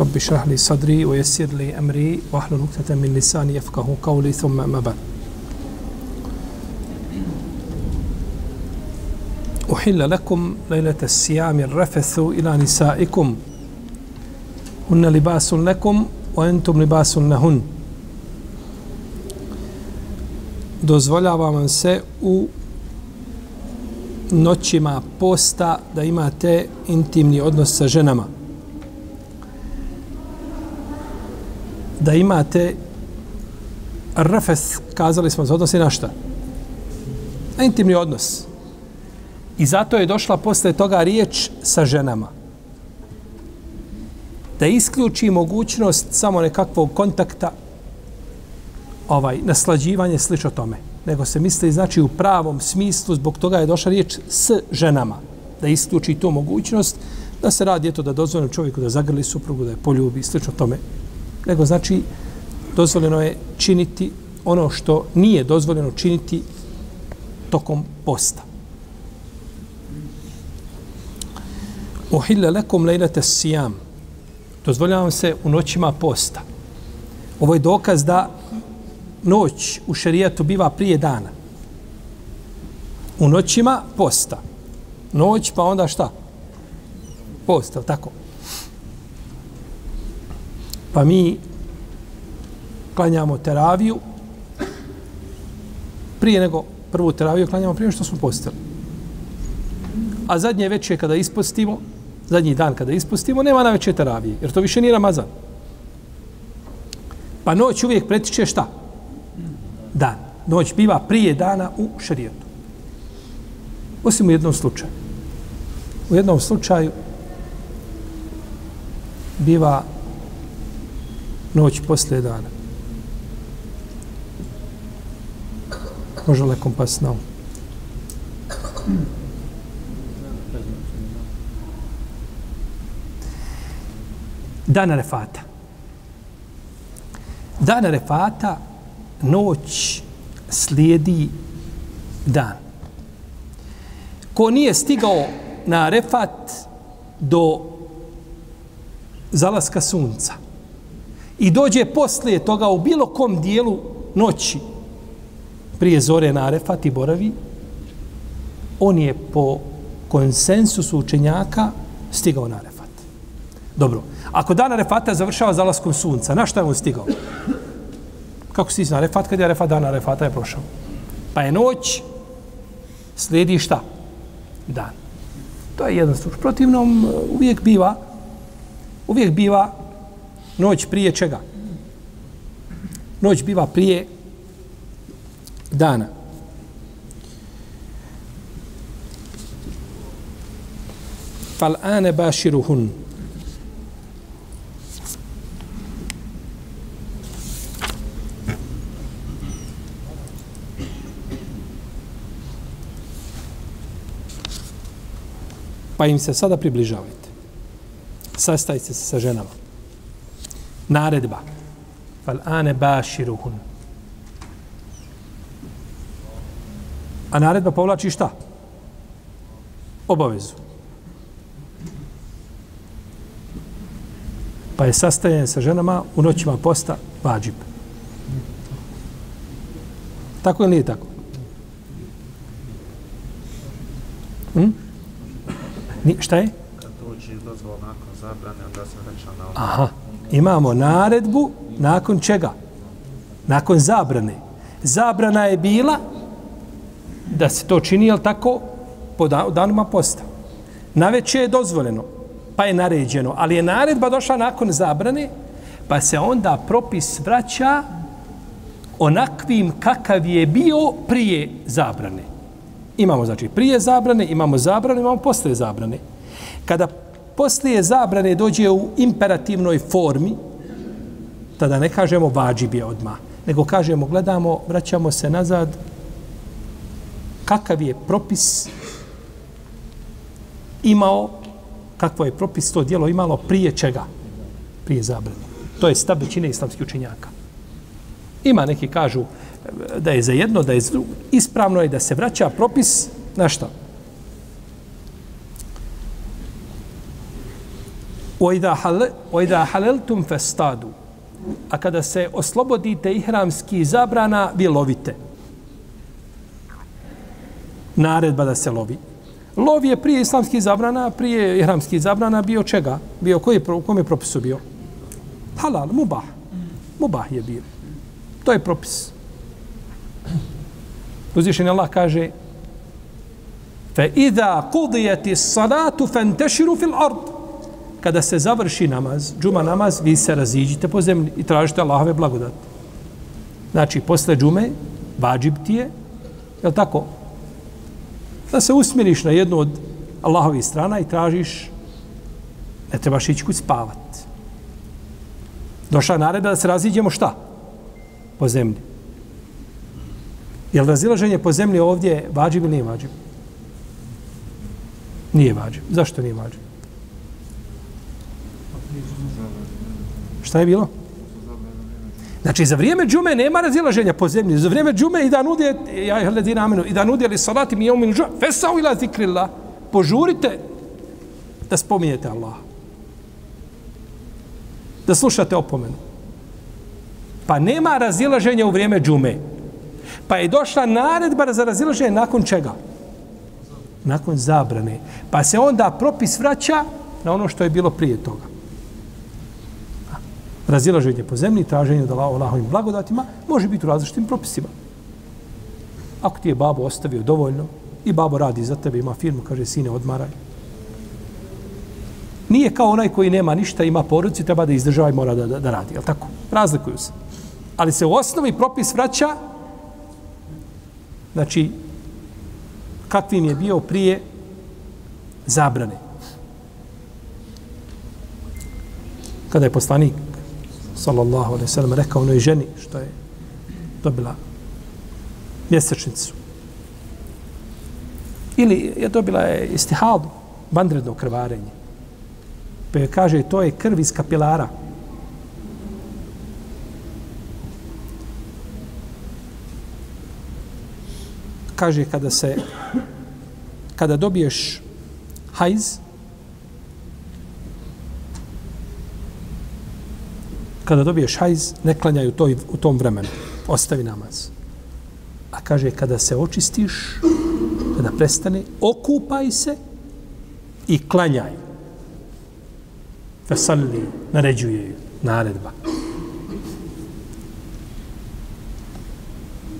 رب اشرح لي صدري ويسر لي أمري واحلل عقدة من لساني يفقه قولي ثم أما بعد أحل لكم ليلة الصيام الرفث إلى نسائكم هن لباس لكم وأنتم لباس لهن dozvoljava vam se u noćima posta da imate intimni odnos sa ženama. Da imate rafes, kazali smo, se odnosi na šta? Na intimni odnos. I zato je došla posle toga riječ sa ženama. Da isključi mogućnost samo nekakvog kontakta ovaj naslađivanje slično tome nego se misli znači u pravom smislu zbog toga je došla riječ s ženama da isključi tu mogućnost da se radi eto da dozvolim čovjeku da zagrli suprugu da je poljubi slično tome nego znači dozvoljeno je činiti ono što nije dozvoljeno činiti tokom posta Uhille lekum lejlete sijam dozvoljavam se u noćima posta ovo je dokaz da noć u šerijatu biva prije dana. U noćima posta. Noć pa onda šta? Posta, tako. Pa mi klanjamo teraviju prije nego prvu teraviju klanjamo prije što smo postali. A zadnje večer kada ispostimo, zadnji dan kada ispostimo, nema na večer teravije, jer to više nije Ramazan. Pa noć uvijek pretiče šta? dan. Noć biva prije dana u šarijetu. Osim u jednom slučaju. U jednom slučaju biva noć posle dana. Može lekom pas na um. Dana refata. Dana refata noć slijedi dan. Ko nije stigao na refat do zalaska sunca i dođe poslije toga u bilo kom dijelu noći prije zore na Arefat i boravi, on je po konsensusu učenjaka stigao na Arefat. Dobro, ako dan Arefata završava zalaskom sunca, na što je on stigao? Kako si na Arefat, kad je Arefat, dana, Arefata je prošao. Pa je noć, slijedi šta? Dan. To je jedan slučaj. Protivnom, eh, uvijek biva, uvijek biva noć prije čega? Noć biva prije dana. Fal ane baširuhun. pa im se sada približavajte. Sastajte se sa ženama. Naredba. Fal ane baširuhun. A naredba povlači šta? Obavezu. Pa je sastajanje sa ženama u noćima posta vađib. Tako ili nije tako? Hm? Ni, šta je? Kad dođe dozvol nakon zabrane, onda se vraća na ono. Aha. Imamo naredbu nakon čega? Nakon zabrane. Zabrana je bila da se to čini, jel tako, po danima posta. Na veće je dozvoljeno, pa je naređeno, ali je naredba došla nakon zabrane, pa se onda propis vraća onakvim kakav je bio prije zabrane. Imamo, znači, prije zabrane, imamo zabrane, imamo posle zabrane. Kada poslije zabrane dođe u imperativnoj formi, tada ne kažemo vađib je odmah, nego kažemo, gledamo, vraćamo se nazad, kakav je propis imao, kakvo je propis to dijelo imalo prije čega? Prije zabrane. To je stav većine islamskih učenjaka. Ima neki kažu da je za jedno, da je za ispravno je da se vraća propis na šta? وَإِذَا حَلَلْتُمْ فَسْتَادُ A kada se oslobodite ihramski zabrana, vi lovite. Naredba da se lovi. Lov je prije islamskih zabrana, prije ihramskih zabrana bio čega? Bio koji u kom je propisu bio? Halal, mubah. Mubah je bio. To je propis. Uzvišen Allah kaže Fe idha kudijeti salatu fanteširu fil ard. Kada se završi namaz, džuma namaz, vi se raziđite po zemlji i tražite Allahove blagodati. Znači, posle džume, vađib ti je, je li tako? Da se usmiriš na jednu od Allahovih strana i tražiš, ne trebaš ići kuć spavat. Došla naredba da se raziđemo šta? Po zemlji. Je li razilaženje po zemlji ovdje vađib ili nije vađib? Nije vađib. Zašto nije vađib? Šta je bilo? Znači, za vrijeme džume nema razilaženja po zemlji. Za vrijeme džume i da nude, ja je hledina amenu, i da nude li salati mi je umin džume, fesao ila zikrila, požurite da spominjete Allah. Da slušate opomenu. Pa nema razilaženja u vrijeme džume. Pa je došla naredba za razilaženje nakon čega? Nakon zabrane. Pa se onda propis vraća na ono što je bilo prije toga razilaženje po zemlji, traženje da Allahovim blagodatima, može biti u različitim propisima. Ako ti je babo ostavio dovoljno i babo radi za tebe, ima firmu, kaže, sine, odmaraj. Nije kao onaj koji nema ništa, ima porodicu treba da izdržava i mora da, da, da radi. Jel tako? Razlikuju se. Ali se u osnovi propis vraća znači kakvim je bio prije zabrane. Kada je poslanik sallallahu alaihi sallam, rekao onoj ženi što je dobila mjesečnicu. Ili je dobila je istihadu, bandredno krvarenje. Pa je kaže, to je krv iz kapilara. Kaže, kada se, kada dobiješ hajz, kada dobiješ hajz, ne klanjaj u, toj, u tom vremenu. Ostavi namaz. A kaže, kada se očistiš, kada prestane, okupaj se i klanjaj. Vesalli, naređuje naredba.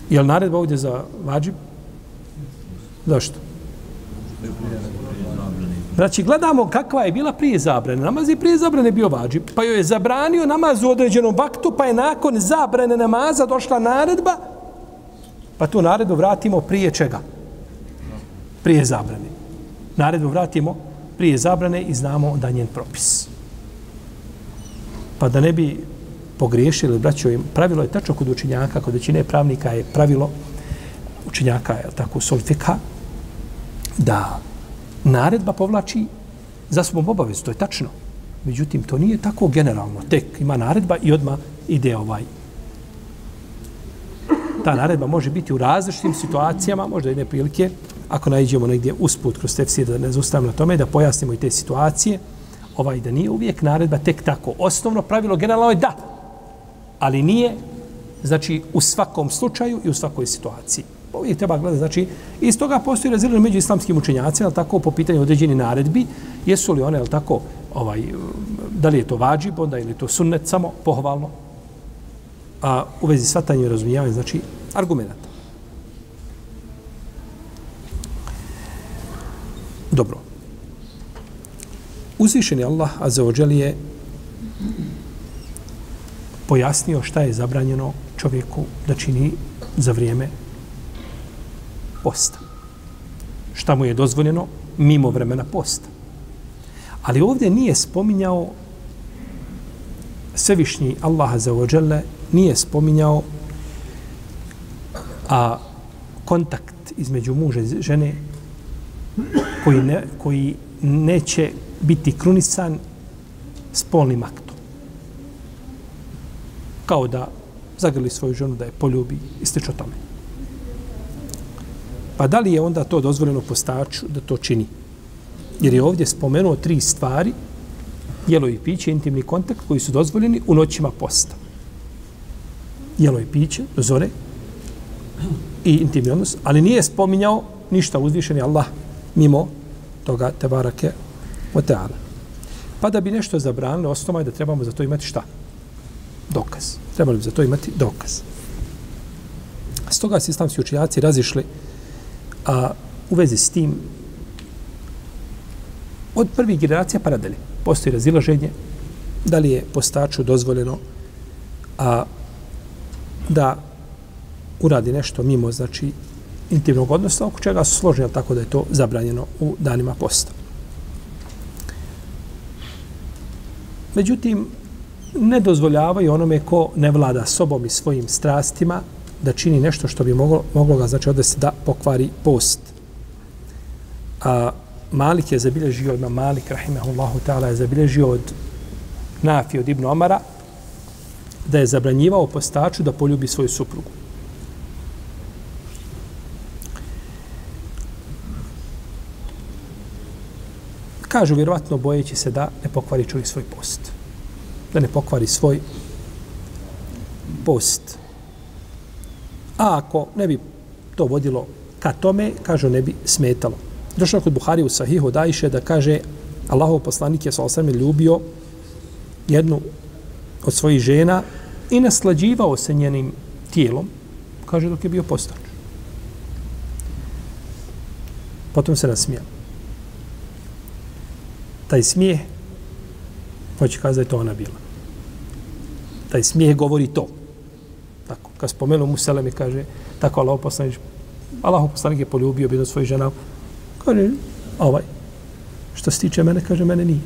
Je li naredba ovdje za vađib? Zašto? Znači, gledamo kakva je bila prije zabrane. Namaz je prije zabrane bio vađi. Pa joj je zabranio namaz u određenom vaktu, pa je nakon zabrane namaza došla naredba, pa tu naredbu vratimo prije čega? Prije zabrane. Naredbu vratimo prije zabrane i znamo da njen propis. Pa da ne bi pogriješili, braćo im, pravilo je tačno kod učinjaka, kod većine pravnika je pravilo učinjaka, je tako, solfika, da naredba povlači za svom obavezu, to je tačno. Međutim, to nije tako generalno. Tek ima naredba i odma ide ovaj. Ta naredba može biti u različitim situacijama, možda i neprilike, ako najđemo negdje usput kroz tefsir da ne zustavimo na tome, da pojasnimo i te situacije, ovaj da nije uvijek naredba tek tako. Osnovno pravilo generalno je da, ali nije, znači, u svakom slučaju i u svakoj situaciji uvijek treba gledati. Znači, iz toga postoji razilje među islamskim učenjacima, tako po pitanju određeni naredbi, jesu li one, je tako, ovaj, da li je to vađib, onda ili to sunnet samo, pohvalno, a u vezi svatanja i razumijevanja, znači, argumenta. Dobro. Uzvišeni Allah, a za je pojasnio šta je zabranjeno čovjeku da čini za vrijeme posta. Šta mu je dozvoljeno mimo vremena posta. Ali ovdje nije spominjao Svevišnji Allah za ođele nije spominjao a kontakt između muža i žene koji, ne, koji neće biti krunisan spolnim aktom. Kao da zagrli svoju ženu da je poljubi i slično tome. Pa da li je onda to dozvoljeno postaču da to čini? Jer je ovdje spomenuo tri stvari, jelo i piće, intimni kontakt, koji su dozvoljeni u noćima posta. Jelo i piće, do zore, i intimni odnos, ali nije spominjao ništa uzvišeni Allah mimo toga te barake o teala. Pa da bi nešto zabranili, osnova je da trebamo za to imati šta? Dokaz. Trebali bi za to imati dokaz. Stoga se islamski učinjaci razišli a, u vezi s tim od prvih generacija pa nadalje. Postoji razilaženje da li je postaču dozvoljeno a, da uradi nešto mimo, znači, intimnog odnosa, oko čega su složeni, tako da je to zabranjeno u danima posta. Međutim, ne dozvoljavaju onome ko ne vlada sobom i svojim strastima da čini nešto što bi moglo, moglo ga, znači, odvesti da pokvari post. A Malik je zabilježio, ima Malik, rahimahullahu ta'ala, je zabilježio od Nafi, od Ibnu Omara, da je zabranjivao postaču da poljubi svoju suprugu. Kažu vjerovatno bojeći se da ne pokvari čovjek svoj post. Da ne pokvari svoj post. A ako ne bi to vodilo ka tome, kažu ne bi smetalo. Došao kod Buhari u Sahihu Dajše da kaže Allahov poslanik je sa osrme ljubio jednu od svojih žena i naslađivao se njenim tijelom, kaže dok je bio postač. Potom se nasmijao taj smijeh, hoće kazati da je to ona bila. Taj smijeh govori to. Tako, kad spomenu mu i kaže, tako Allah poslanič, Allah poslanik je poljubio bilo svoju žena, kaže, ovaj, što se tiče mene, kaže, mene nije.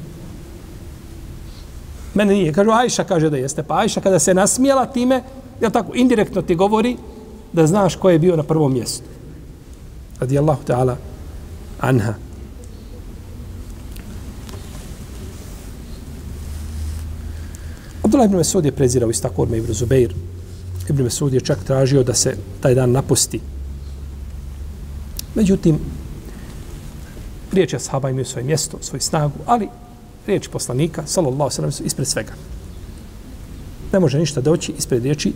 Mene nije. Kaže, Ajša kaže da jeste. Pa Ajša kada se nasmijela time, je tako, indirektno ti govori da znaš ko je bio na prvom mjestu. Radi Allahu ta'ala anha. Abdullah ibn Mesud je prezirao iz tako Ibn Zubeir. Ibn Mesud je čak tražio da se taj dan napusti. Međutim, riječ je sahaba imaju svoje mjesto, svoju snagu, ali riječ poslanika, sallallahu sallam, su ispred svega. Ne može ništa doći ispred riječi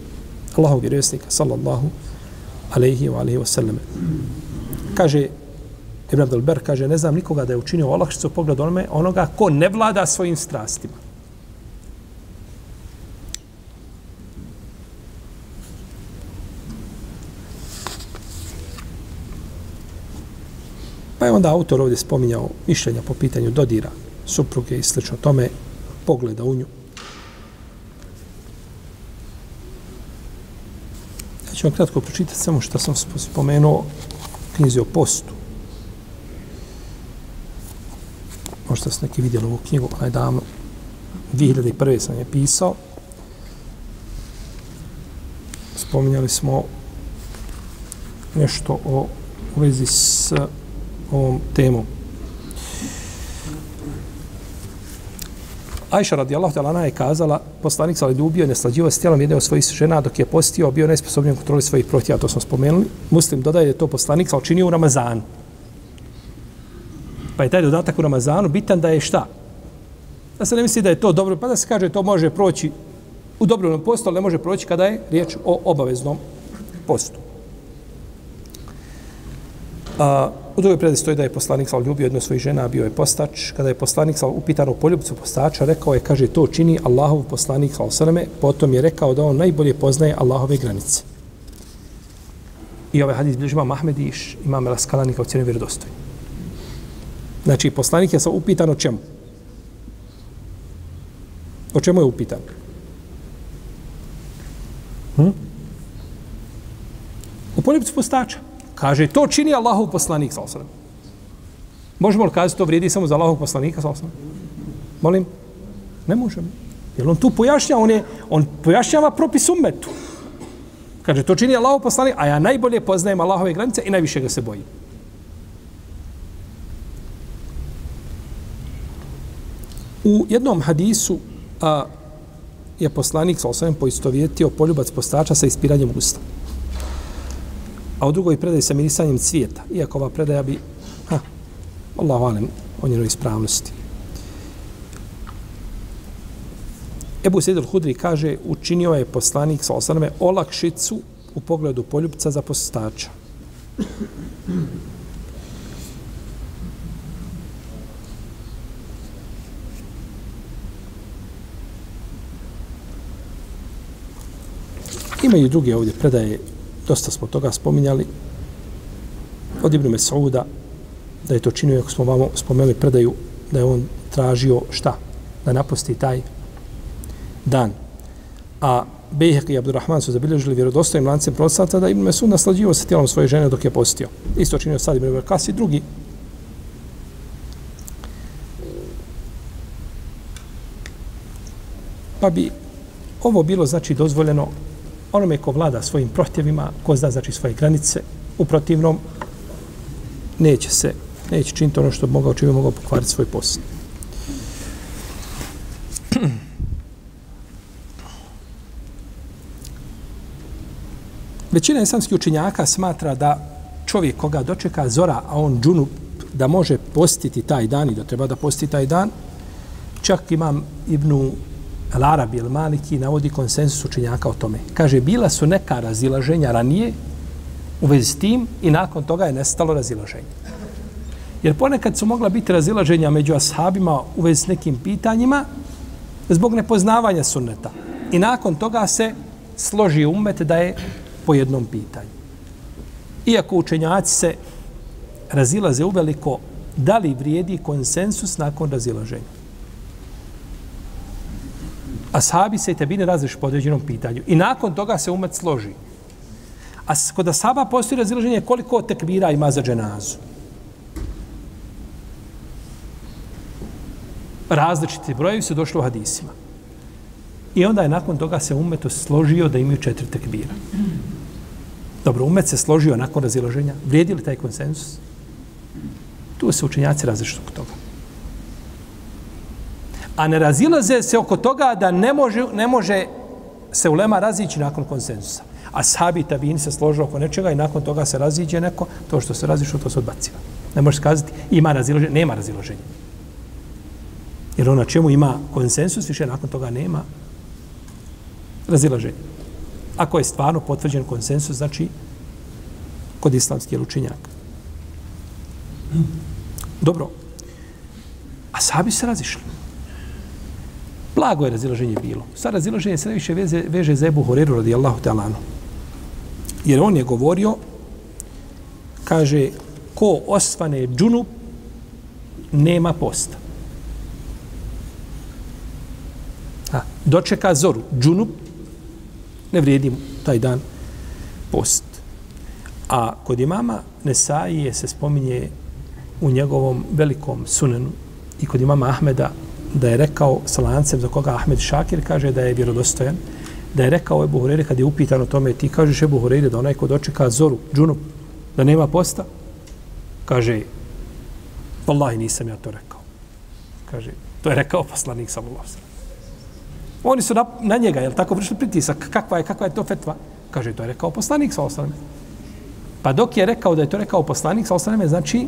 Allahog vjerovjesnika, sallallahu alaihi wa alaihi wa sallam. Kaže, Ibn Abdelber kaže, ne znam nikoga da je učinio olakšicu pogled onome, onoga ko ne vlada svojim strastima. Onda autor ovdje spominjao mišljenja po pitanju dodira supruge i slično tome, pogleda u nju. Ja ću vam kratko pročitati samo što sam spomenuo knjizi o postu. Možda ste neki vidjeli ovu knjigu, ona je davno, 2001. sam je pisao. Spominjali smo nešto o u vezi s ovom temom. Ajša radijallahu ta'ala je kazala, poslanik sa ljubio i neslađivo s tijelom jedne od svojih žena dok je postio, bio nesposobnjen kontroli svojih protija, to smo spomenuli. Muslim dodaje da je to poslanik sa učinio u Ramazanu. Pa je taj dodatak u Ramazanu bitan da je šta? Da se ne misli da je to dobro, pa da se kaže to može proći u dobrovnom postu, ali ne može proći kada je riječ o obaveznom postu. A, U drugoj predaji stoji da je poslanik sal ljubio jednu svojih žena, bio je postač. Kada je poslanik sal upitan o poljubcu postača, rekao je, kaže, to čini Allahov poslanik sal sveme, potom je rekao da on najbolje poznaje Allahove granice. I ovaj hadis bliži imam Ahmed i imam Raskalani kao cijene vjerodostoj. Znači, poslanik je sal upitan o čemu? O čemu je upitan? Hm? U poljubcu postača. Kaže, to čini Allahov poslanik, sal sam. Možemo li kazati, to vrijedi samo za Allahov poslanika, sal sam? Molim? Ne možemo. Jer on tu pojašnjava, on, je, on pojašnjava propis ummetu. Kaže, to čini Allahov poslanik, a ja najbolje poznajem Allahove granice i najviše ga se bojim. U jednom hadisu a, je poslanik sa osvijem poistovjetio poljubac postača sa ispiranjem usta. A u drugoj predaji sa mirisanjem cvijeta. Iako ova predaja bi, ha, Allah valim, o njenoj ispravnosti. Ebu Sejid al-Hudri kaže, učinio je poslanik sa osaname olakšicu u pogledu poljubca za postača. Ima i druge ovdje predaje, dosta smo toga spominjali, od Ibnu Mesauda, da je to činio, ako smo vam spomenuli predaju, da je on tražio šta? Da napusti taj dan. A Bejhek i Abdurrahman su zabilježili vjerodostojim lancem prosata da Ibn Mesud naslađivo sa tijelom svoje žene dok je postio. Isto činio sad Ibn Verkas i drugi. Pa bi ovo bilo znači dozvoljeno onome ko vlada svojim prohtjevima, ko zna znači svoje granice, u protivnom neće se, neće činiti ono što bi mogao, čime mogao pokvariti svoj posao. Većina islamskih učinjaka smatra da čovjek koga dočeka zora, a on džunup, da može postiti taj dan i da treba da posti taj dan, čak imam Ibnu Al-Arabi El Maliki navodi konsensus učenjaka o tome. Kaže, bila su neka razilaženja ranije u vezi s tim i nakon toga je nestalo razilaženje. Jer ponekad su mogla biti razilaženja među ashabima u vezi s nekim pitanjima zbog nepoznavanja sunneta. I nakon toga se složi umet da je po jednom pitanju. Iako učenjaci se razilaze uveliko, da li vrijedi konsensus nakon razilaženja? Ashabi se i tebine razliš po određenom pitanju. I nakon toga se umet složi. A kod ashaba postoji razilaženje koliko tekbira ima za dženazu. Različiti brojevi su došli u hadisima. I onda je nakon toga se umet složio da imaju četiri tekbira. Dobro, umet se složio nakon razilaženja. Vrijedi li taj konsensus? Tu se učenjaci različiti oko toga a ne razilaze se oko toga da ne može, ne može se ulema razići nakon konsenzusa. A sahabi tabini se složio oko nečega i nakon toga se raziđe neko, to što se razišlo, to se odbaciva. Ne možeš kazati ima razilaženje, nema razilaženja. Jer ono ona čemu ima konsensus, više nakon toga nema razilaženja. Ako je stvarno potvrđen konsensus, znači kod islamskih učenjaka. Dobro. A sahabi se razišli. Blago je razilaženje bilo. Sad razilaženje se najviše veze, veže za Ebu Horeru radijallahu ta'lanu. Jer on je govorio, kaže, ko osvane džunup, nema posta. A, dočeka zoru, džunup, ne vrijedi taj dan post. A kod imama Nesaije se spominje u njegovom velikom sunenu i kod imama Ahmeda da je rekao sa lancem za koga Ahmed Šakir kaže da je vjerodostojan, da je rekao Ebu Hureyre kad je upitan o tome, ti kažeš Ebu Hureyre da onaj ko dočeka zoru, džunu, da nema posta, kaže, Wallahi nisam ja to rekao. Kaže, to je rekao poslanik sallallahu Oni su na, na njega, jel tako, vršili pritisak, kakva je, kakva je to fetva? Kaže, to je rekao poslanik sallallahu Pa dok je rekao da je to rekao poslanik sallallahu znači,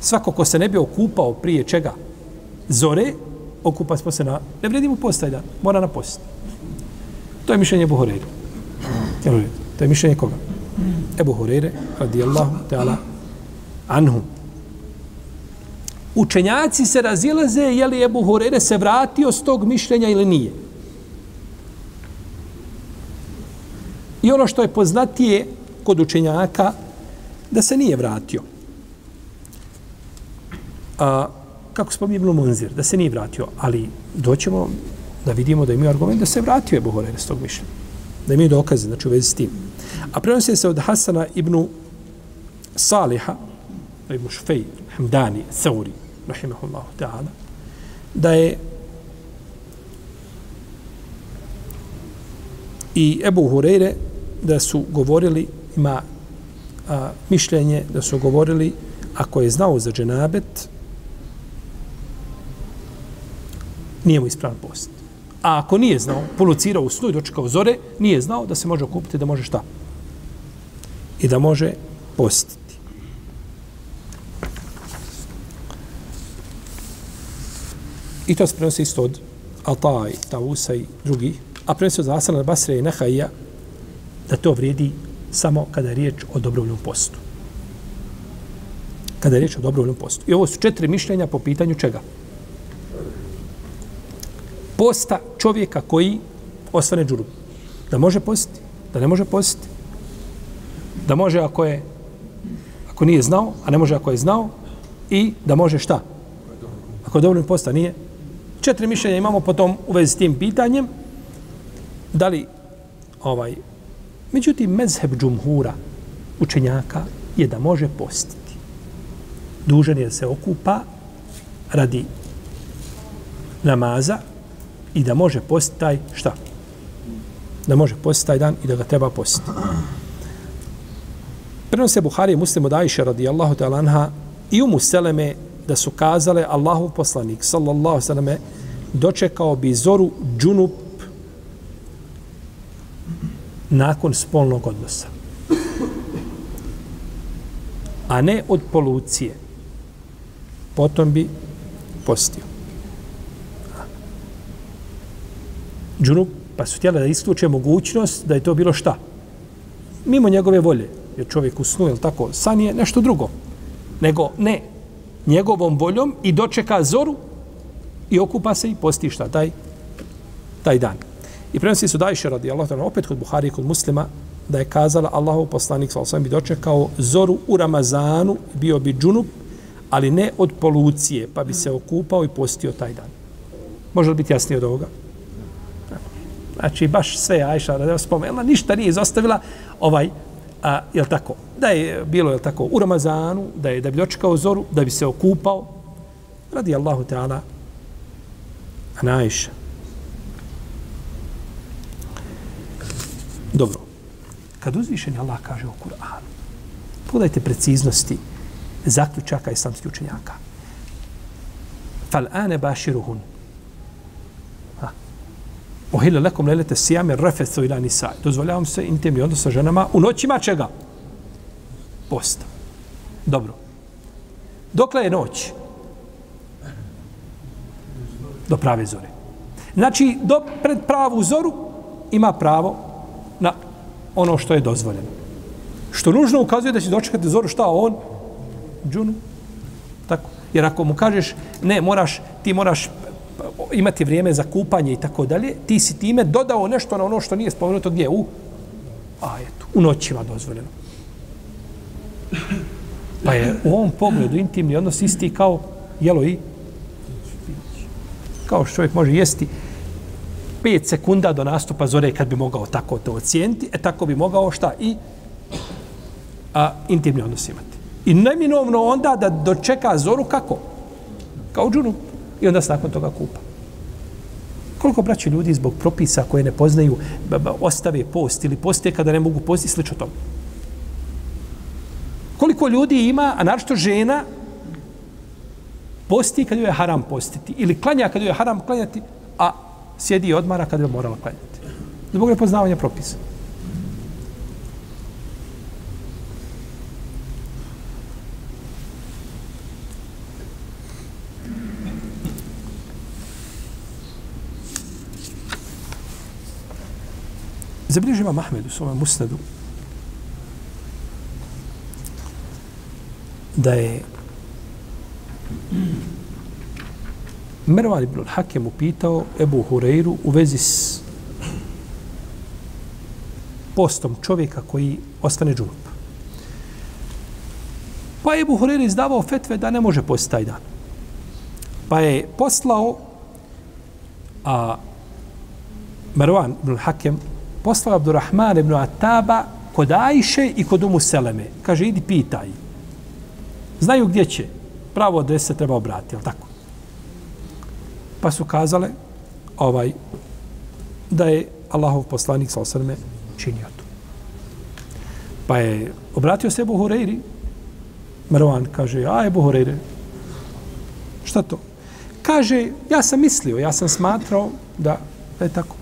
svako ko se ne bi okupao prije čega, zore, okupa se na... Ne vredi mu postaj dan, mora na post. To je mišljenje Ebu Horeire. To je mišljenje koga? Ebu Horeire, radijallahu ta'ala, anhu. Učenjaci se razilaze je li Ebu Horeire se vratio s tog mišljenja ili nije. I ono što je poznatije kod učenjaka, da se nije vratio. A, kako spominje Ibn Munzir, da se nije vratio, ali doćemo da vidimo da imaju argument da se vratio je Buhorere s tog mišljenja. Da imaju dokaze, znači u vezi s tim. A prenosi se od Hasana ibn Saliha, ibn Šufej, Hamdani, Sauri, rahimahullahu ta'ala, da je i Ebu Hureyre da su govorili, ima a, mišljenje da su govorili ako je znao za dženabet, nije mu ispravan post. A ako nije znao, polucirao u snu i dočekao zore, nije znao da se može okupiti, da može šta? I da može postiti. I to se prenosi isto od Altaj, Tavusa i drugi. A prenosi od Asana Basre i Nehaija da to vrijedi samo kada je riječ o dobrovoljnom postu. Kada je riječ o dobrovoljnom postu. I ovo su četiri mišljenja po pitanju čega? Posta čovjeka koji ostane džuru. Da može postiti, da ne može postiti. Da može ako je ako nije znao, a ne može ako je znao i da može šta? Ako je dovoljno posta nije, četiri mišljenja imamo potom u vezi s tim pitanjem. Da li ovaj Međutim, mezheb džumhura učenjaka je da može postiti. Dužan je da se okupa radi namaza i da može postiti taj šta? Da može postiti taj dan i da ga treba postiti. Prenose Buhari i muslim od Aisha radijallahu ta'ala anha i umu Seleme da su kazale Allahov poslanik sallallahu sallame dočekao bi zoru džunup nakon spolnog odnosa. A ne od polucije. Potom bi postio. Džunup, pa su htjeli da isključe mogućnost da je to bilo šta? Mimo njegove volje. Jer čovjek u snu, jel tako, san je nešto drugo. Nego, ne, njegovom voljom i dočeka zoru i okupa se i posti šta? Taj, taj dan. I prenosi su Dajše radi Allah, opet kod Buhari i kod muslima, da je kazala Allahov poslanik sa osvijem bi dočekao zoru u Ramazanu, bio bi džunup, ali ne od polucije, pa bi se okupao i postio taj dan. Može li biti jasnije od ovoga? Znači, baš sve Ajša radi spomenula, ništa nije izostavila, ovaj, a, jel tako, da je bilo, jel tako, u Ramazanu, da je da bi dočekao zoru, da bi se okupao, radi Allahu Teala, a na Ajša. Dobro. Kad uzvišeni Allah kaže u Kur'anu, pogledajte preciznosti zaključaka islamskih učenjaka. Fal ane baširuhun. Ohila lekom lelete sijame refethu ila nisa. Dozvoljavam se intimni odnos sa ženama u noćima čega? Posta. Dobro. Dokle je noć? Do prave zore. Znači, do, pred pravu zoru ima pravo na ono što je dozvoljeno. Što nužno ukazuje da će dočekati zoru šta on? Džunu. Tako. Jer ako mu kažeš, ne, moraš, ti moraš imati vrijeme za kupanje i tako dalje, ti si time dodao nešto na ono što nije spomenuto gdje? U, a eto, u noćima dozvoljeno. Pa je u ovom pogledu intimni odnos isti kao jelo i kao što čovjek može jesti 5 sekunda do nastupa zore kad bi mogao tako to ocijeniti, e tako bi mogao šta i a, intimni odnos imati. I neminovno onda da dočeka zoru kako? Kao džunup. I onda se nakon toga kupa. Koliko braći ljudi zbog propisa koje ne poznaju ostave post ili poste kada ne mogu postiti slično tomu? Koliko ljudi ima, a našto žena, posti kad joj je haram postiti ili klanja kad joj je haram klanjati, a sjedi i odmara kad je morala klanjati. Zbog nepoznavanja propisa. Zabilježi ima Mahmed u svome musnedu da je Mervan ibn Hakem upitao Ebu Hureyru u vezi s postom čovjeka koji ostane džunup. Pa je Ebu Hureyri izdavao fetve da ne može postiti taj dan. Pa je poslao a, Mervan ibn Hakem poslao Abdurrahman ibn Ataba kod Ajše i kod Umu Seleme. Kaže, idi pitaj. Znaju gdje će. Pravo adrese treba obratiti, je tako? Pa su kazale ovaj da je Allahov poslanik sa osrme činio to. Pa je obratio se Ebu Hureyri, Marwan kaže, a Ebu Hureyre, šta to? Kaže, ja sam mislio, ja sam smatrao da, da je tako.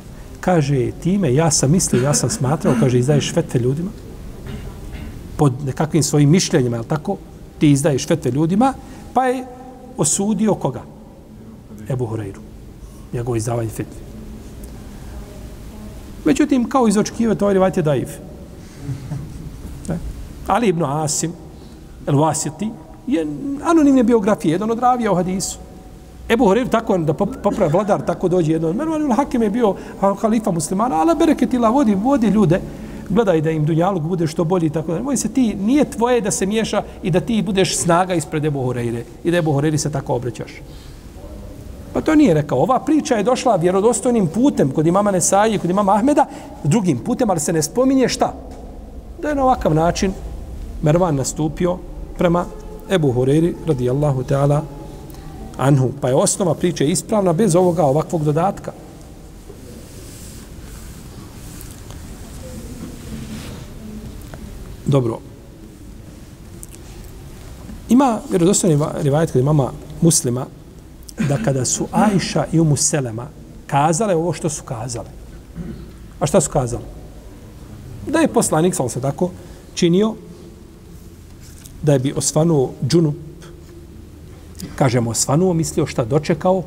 Kaže, time, ja sam mislio, ja sam smatrao, kaže, izdaješ fetve ljudima, pod nekakvim svojim mišljenjima, je tako? Ti izdaješ fetve ljudima, pa je osudio koga? Ebu Hureyru. Njegovo izdavanje fetve. Međutim, kao iz očekivati, ovaj rivat je daiv. Ne? Ali ibn Asim, el Wasiti, je anonimne biografije, jedan od ravija u hadisu. Ebu Horeir tako da popravi vladar, tako dođe jedno. Mervan Hakim je bio halifa muslimana, ali bereketila vodi, vodi ljude, gledaj da im dunjalog bude što bolji tako da. Moj se ti, nije tvoje da se miješa i da ti budeš snaga ispred Ebu Horeire i da Ebu Horeiri se tako obraćaš. Pa to nije rekao. Ova priča je došla vjerodostojnim putem kod imama Nesaji, kod imama Ahmeda, drugim putem, ali se ne spominje šta? Da je na ovakav način Mervan nastupio prema Ebu Horeiri radijallahu ta'ala anhu. Pa je osnova priče ispravna bez ovoga ovakvog dodatka. Dobro. Ima vjerodostojni rivajet kod imama muslima da kada su Ajša i Umu Selema kazale ovo što su kazale. A šta su kazale? Da je poslanik, sam se tako, činio da je bi osvanuo džunup, kažemo osvanuo, mislio šta dočekao?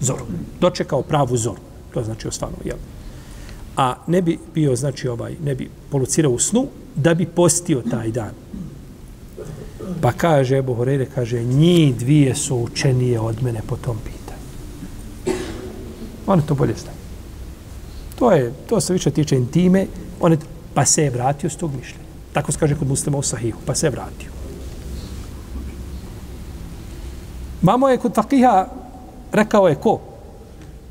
Zoru. Dočekao pravu zoru. To znači osvanuo, jel? A ne bi bio, znači ovaj, ne bi polucirao u snu, da bi postio taj dan. Pa kaže Ebu Horeire, kaže, njih dvije su učenije od mene po tom pitanju. One to bolje znaju. To, je, to se više tiče intime, one, pa se je vratio s tog mišljenja. Tako se kaže kod muslima u sahihu, pa se je vratio. Mamo je kod fakiha rekao je ko?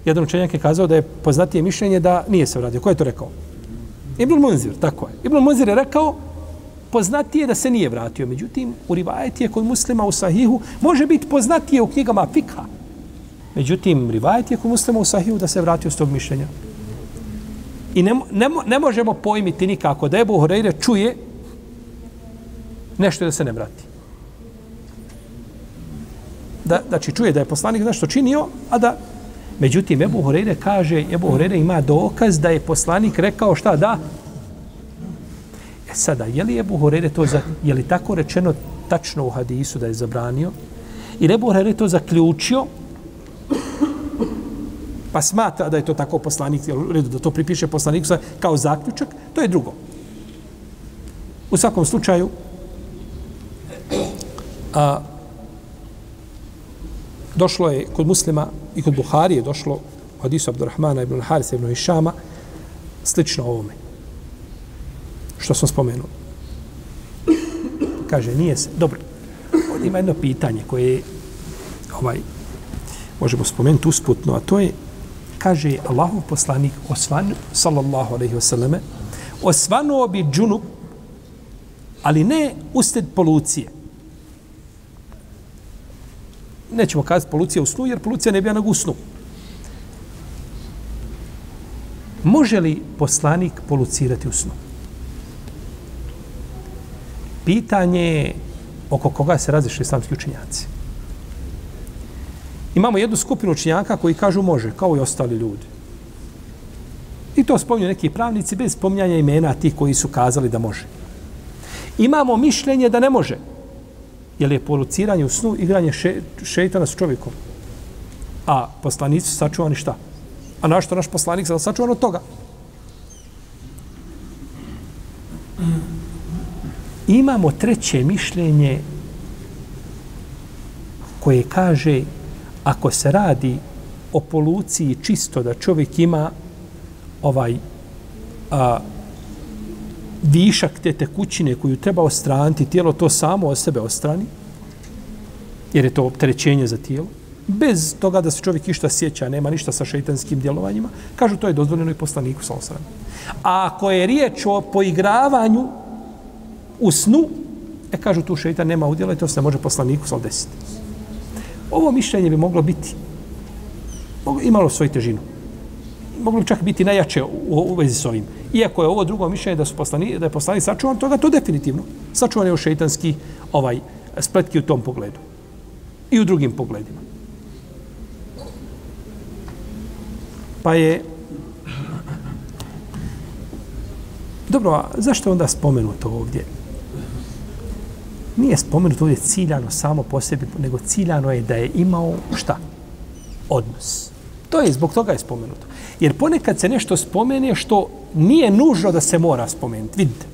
Jedan učenjak je kazao da je poznatije mišljenje da nije se vratio. Ko je to rekao? Ibn Munzir, tako je. Ibn Munzir je rekao poznatije da se nije vratio. Međutim, u rivajet je kod muslima u sahihu može biti poznatije u knjigama fikha. Međutim, rivajet je kod muslima u sahihu da se vratio s tog mišljenja. I ne, ne, ne možemo pojmiti nikako da Ebu Horeire čuje nešto da se ne vrati. Da, znači, čuje da je poslanik nešto činio, a da Međutim, Ebu Horeire kaže, Ebu Horeire ima dokaz da je poslanik rekao šta da? E sada, je li Ebu Horeire to, za, je li tako rečeno tačno u hadisu da je zabranio? I Ebu Horeire to zaključio, pa smatra da je to tako poslanik, redu, da to pripiše poslaniku kao zaključak, to je drugo. U svakom slučaju, a, došlo je kod muslima i kod Buhari je došlo u hadisu Abdurrahmana ibn Harisa ibn Išama slično ovome što sam spomenuo. Kaže, nije se, dobro, ovdje ima jedno pitanje koje je, ovaj, možemo spomenuti usputno, a to je, kaže Allahov poslanik osvan, sallallahu alaihi wasallame, osvanuo bi džunup, ali ne usted polucije. Nećemo kazati polucija u snu, jer polucija ne bi na snu. Može li poslanik polucirati u snu? pitanje oko koga se razišli islamski učinjaci. Imamo jednu skupinu učinjaka koji kažu može, kao i ostali ljudi. I to spominju neki pravnici bez spominjanja imena tih koji su kazali da može. Imamo mišljenje da ne može. Jer je poluciranje u snu igranje še, šeitana s čovjekom. A poslanici su sačuvani šta? A našto naš poslanik je sačuvan od toga? imamo treće mišljenje koje kaže ako se radi o poluciji čisto da čovjek ima ovaj a, višak te tekućine koju treba ostraniti, tijelo to samo od sebe ostrani, jer je to opterećenje za tijelo, bez toga da se čovjek išta sjeća, nema ništa sa šeitanskim djelovanjima, kažu to je dozvoljeno i poslaniku sa osram. A ako je riječ o poigravanju u snu, e kažu tu šeitan nema udjela i to se može poslaniku sa desiti. Ovo mišljenje bi moglo biti, moglo, imalo svoju težinu moglo bi čak biti najjače u, u vezi s ovim. Iako je ovo drugo mišljenje da su poslani, da je poslanik sačuvan, toga to definitivno. Sačuvan je u šeitanski ovaj, spletki u tom pogledu. I u drugim pogledima. Pa je... Dobro, a zašto onda spomenuto ovdje? Nije spomenuto ovdje ciljano samo po sebi, nego ciljano je da je imao šta? Odnos. To je, zbog toga je spomenuto. Jer ponekad se nešto spomene što nije nužno da se mora spomenuti. Vidite.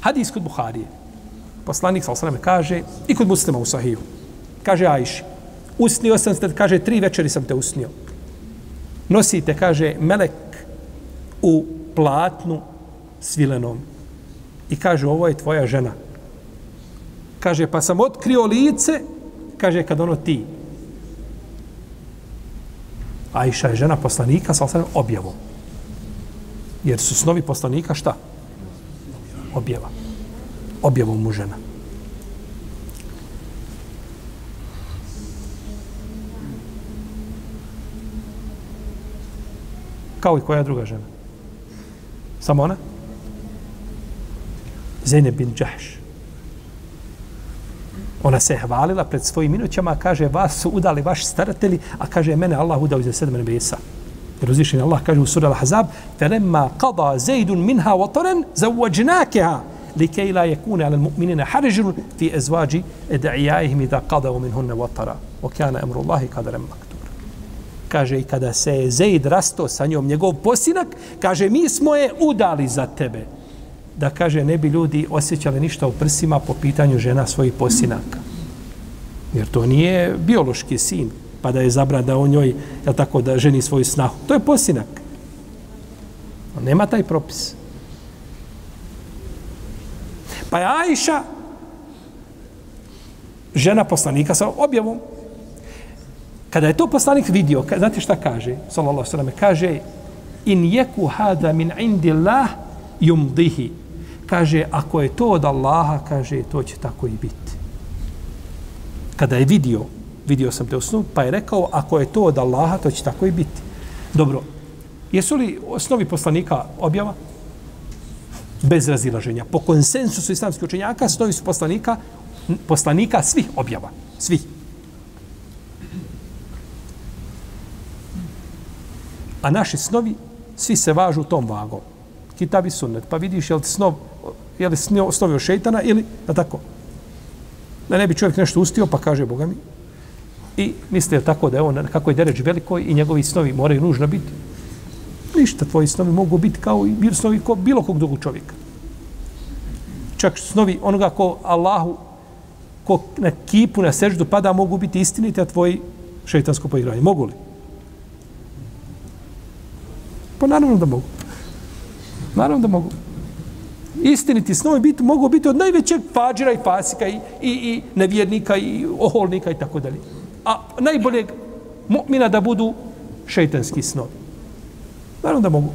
Hadis kod Buharije. Poslanik sa osrame kaže, i kod muslima u Sahiju. Kaže Ajši, usnio sam te, kaže, tri večeri sam te usnio. Nosite, kaže, melek u platnu svilenom. I kaže, ovo je tvoja žena. Kaže, pa sam otkrio lice, kaže, kad ono ti. Ajša je žena poslanika sa osnovim objavom. Jer su snovi poslanika šta? Objava. Objavom mu žena. Kao i koja druga žena? Samo ona? Zeynep bin Džahš. Ona se je hvalila pred svojim minućama, kaže, vas su udali vaši staratelji, a kaže, mene Allah udao iza sedme nebesa. Jer uzvišen Allah kaže u sura Al-Hazab, فَلَمَّا قَضَى زَيْدٌ مِنْهَا وَطَرًا زَوَّجْنَاكَهَا لكي لا يكون على المؤمنين حرج في ازواج ادعيائهم اذا قضوا منهن وطرا وكان امر الله قدرا مكتوبا kaže i kada se je Zeid rasto sa njom njegov posinak kaže mi smo je udali za tebe da kaže ne bi ljudi osjećali ništa u prsima po pitanju žena svojih posinaka. Jer to nije biološki sin, pa da je zabran da on njoj, je tako, da ženi svoju snahu. To je posinak. Nema taj propis. Pa je Ajša, žena poslanika sa objavom, kada je to poslanik vidio, znate šta kaže? Sallallahu sallam, kaže, in jeku hada min indi Allah yumdihi kaže, ako je to od Allaha, kaže, to će tako i biti. Kada je vidio, vidio sam te u snu, pa je rekao, ako je to od Allaha, to će tako i biti. Dobro, jesu li osnovi poslanika objava? Bez razilaženja. Po konsensusu islamskih učenjaka, osnovi su poslanika, poslanika svih objava. Svih. A naši snovi, svi se važu tom vagom. Kitab i sunnet. Pa vidiš, jel li snov je li snovio šeitana ili da tako. Da ne bi čovjek nešto ustio, pa kaže Boga mi. I misli tako da je on, kako je deređ veliko i njegovi snovi moraju nužno biti. Ništa, tvoji snovi mogu biti kao i snovi ko bilo kog drugog čovjeka. Čak snovi onoga ko Allahu, ko na kipu, na seždu pada, mogu biti istiniti, a tvoji šeitansko poigranje. Mogu li? Pa naravno da mogu. Naravno da mogu istiniti snovi biti, mogu biti od najvećeg fađira i fasika i, i, i nevjernika i oholnika i tako dalje. A najboljeg mu'mina da budu šeitanski snovi. Naravno da mogu.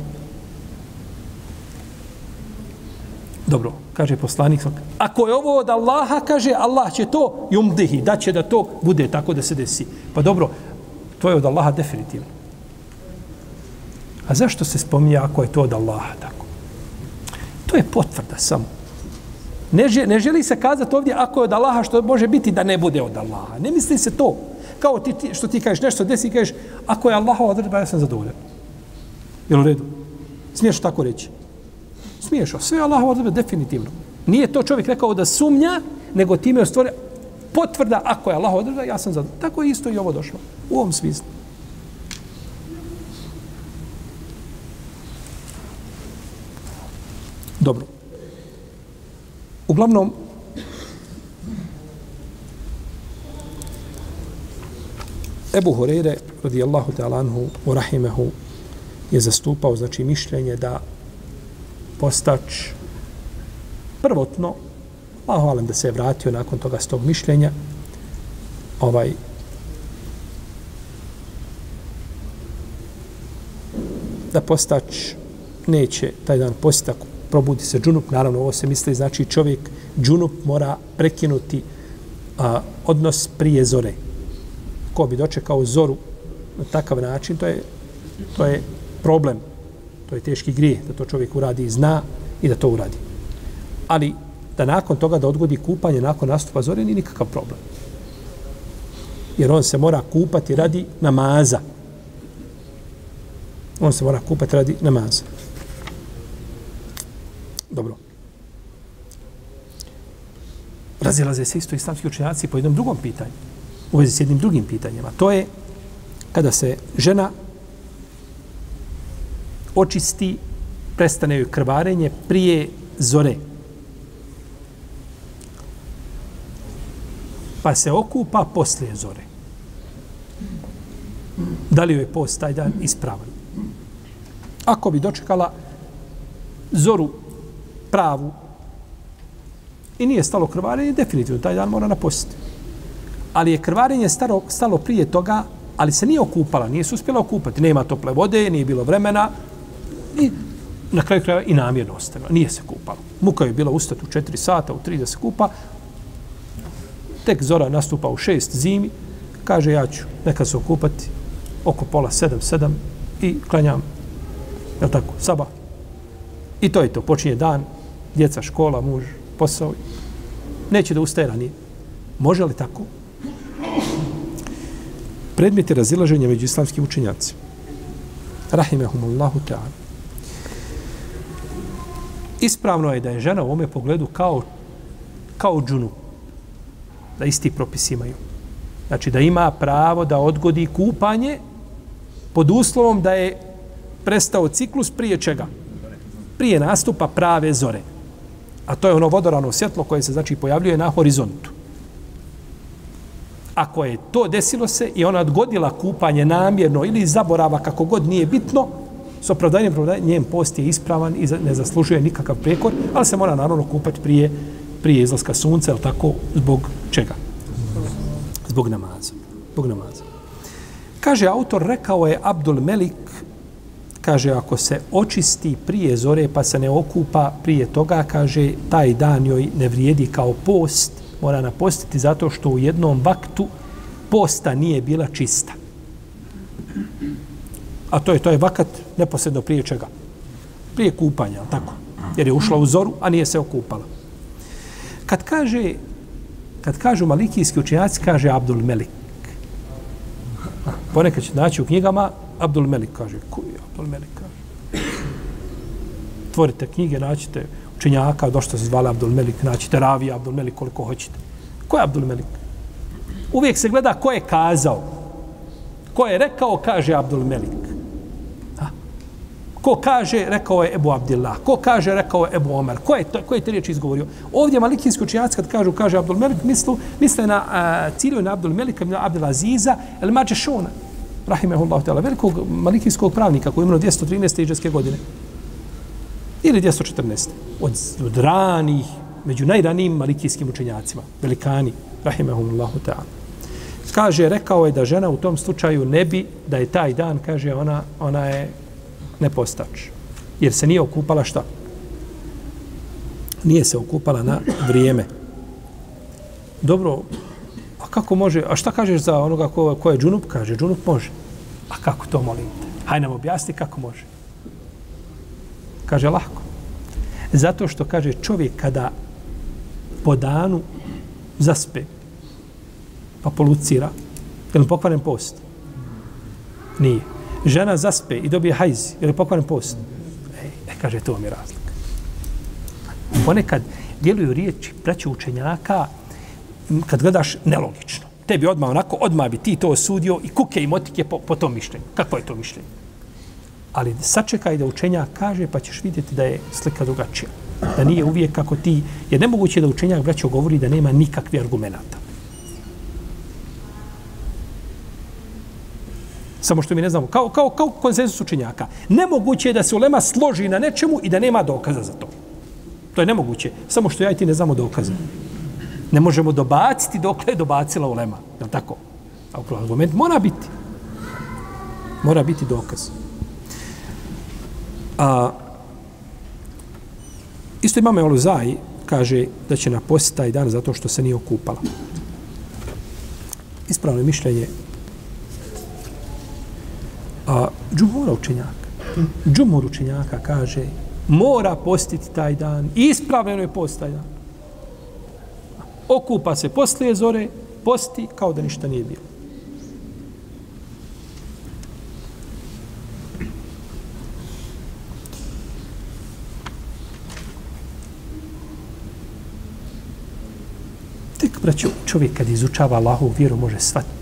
Dobro, kaže poslanik. Ako je ovo od Allaha, kaže Allah će to jumdihi, da će da to bude tako da se desi. Pa dobro, to je od Allaha definitivno. A zašto se spominje ako je to od Allaha tako? To je potvrda samo. Ne, želi, ne želi se kazati ovdje ako je od Allaha što može biti da ne bude od Allaha. Ne misli se to. Kao ti, ti što ti kažeš nešto desi i kažeš ako je Allahova odredba ja sam zadovoljan. Jel u redu? Smiješ tako reći? Smiješ. Sve je Allahova odredba definitivno. Nije to čovjek rekao da sumnja, nego time je stvore potvrda ako je Allahova odredba ja sam zadovoljan. Tako je isto i ovo došlo. U ovom smislu. Dobro. Uglavnom, Ebu Horeire, radijallahu ta'ala anhu, u rahimehu, je zastupao, znači, mišljenje da postač prvotno, a hvalim da se je vratio nakon toga s tog mišljenja, ovaj, da postač neće taj dan postak probudi se džunup, naravno ovo se misli, znači čovjek džunup mora prekinuti a, odnos prije zore. Ko bi dočekao zoru na takav način, to je, to je problem. To je teški grijeh da to čovjek uradi i zna i da to uradi. Ali da nakon toga da odgodi kupanje nakon nastupa zore nije nikakav problem. Jer on se mora kupati radi namaza. On se mora kupati radi namaza. Dobro. Razilaze se isto islamski učenjaci po jednom drugom pitanju. U vezi s jednim drugim pitanjima. To je kada se žena očisti, prestane joj krvarenje prije zore. Pa se okupa poslije zore. Da li joj je post taj dan ispravan? Ako bi dočekala zoru pravu i nije stalo krvarenje, definitivno taj dan mora napostiti. Ali je krvarenje staro, stalo prije toga, ali se nije okupala, nije se uspjela okupati. Nema tople vode, nije bilo vremena i na kraju krajeva i namjerno ostavila. Nije se kupala. Muka je bila ustati u 4 sata, u 3 da se kupa. Tek zora nastupa u 6 zimi. Kaže, ja ću neka se okupati oko pola sedam, sedam i klanjam, je tako, sabah. I to je to. Počinje dan, djeca, škola, muž, posao. Neće da ustaje ranije. Može li tako? Predmete razilaženja među islamskim učenjacima. Rahimehumullahu ta'ala. Ispravno je da je žena u ome pogledu kao, kao džunu. Da isti propis imaju. Znači da ima pravo da odgodi kupanje pod uslovom da je prestao ciklus prije čega? Prije nastupa prave zore. A to je ono vodorano svjetlo koje se znači pojavljuje na horizontu. Ako je to desilo se i ona odgodila kupanje namjerno ili zaborava kako god nije bitno, s opravdanjem, njen post je ispravan i ne zaslužuje nikakav prekor, ali se mora naravno kupati prije, prije izlaska sunca, ali tako, zbog čega? Zbog namaza. Zbog namaza. Kaže autor, rekao je Abdul Melik, kaže, ako se očisti prije zore pa se ne okupa prije toga, kaže, taj dan joj ne vrijedi kao post, mora napostiti zato što u jednom vaktu posta nije bila čista. A to je to je vakat neposredno prije čega? Prije kupanja, tako? Jer je ušla u zoru, a nije se okupala. Kad kaže, kad kažu malikijski učenjaci, kaže Abdul Melik. Ponekad će naći u knjigama, Abdul Melik kaže, koji je Abdul Melik kaže? Tvorite knjige, naćite učenjaka, došto se zvala Abdul Melik, naćite Ravija Abdul Melik koliko hoćete. Ko je Abdul Melik? Uvijek se gleda ko je kazao. Ko je rekao, kaže Abdul Melik. Ko kaže, rekao je Ebu Abdillah. Ko kaže, rekao je Ebu Omer. Ko je, to, ko je te riječi izgovorio? Ovdje malikijski učenjaci kad kažu, kaže Abdul Melik, mislu, misle na uh, cilju na Abdul Melika, na Abdul Aziza, el Mađe Rahimehullahu ta'ala, velikog malikijskog pravnika koji je umro 213. iđeske godine. Ili 214. Od, od ranih, među najranijim malikijskim učenjacima, velikani, rahimehullahu ta'ala. Kaže, rekao je da žena u tom slučaju ne bi, da je taj dan, kaže, ona, ona je nepostač. Jer se nije okupala šta? Nije se okupala na vrijeme. Dobro, kako može, a šta kažeš za onoga ko, ko je džunup? Kaže, džunup može. A kako to molim te? Hajde nam objasni kako može. Kaže, lako. Zato što kaže čovjek kada po danu zaspe, pa polucira, je li pokvaren post? Nije žena zaspe i dobije hajz, je li pokvaren post? E, e, kaže, to vam je razlika. Ponekad djeluju riječi braća učenjaka kad gledaš nelogično. Tebi odmah onako, odmah bi ti to osudio i kuke i motike po, po tom mišljenju. Kako je to mišljenje? Ali sačekaj da učenjak kaže pa ćeš vidjeti da je slika drugačija. Da nije uvijek kako ti, jer nemoguće da učenjak braćo govori da nema nikakvih argumenta. Samo što mi ne znamo. Kao, kao, kao konsensus učenjaka. Nemoguće je da se ulema složi na nečemu i da nema dokaza za to. To je nemoguće. Samo što ja i ti ne znamo dokaza. Ne možemo dobaciti dok je dobacila ulema. Je li tako? A argument mora biti. Mora biti dokaz. A, isto imamo Oluzaj, kaže da će napostiti taj dan zato što se nije okupala. Ispravno je mišljenje a džumura učenjaka. Džumur učenjaka kaže mora postiti taj dan. Ispravljeno je post taj dan. Okupa se poslije zore, posti kao da ništa nije bilo. Tek, braću, čovjek kad izučava Allahovu vjeru može shvatiti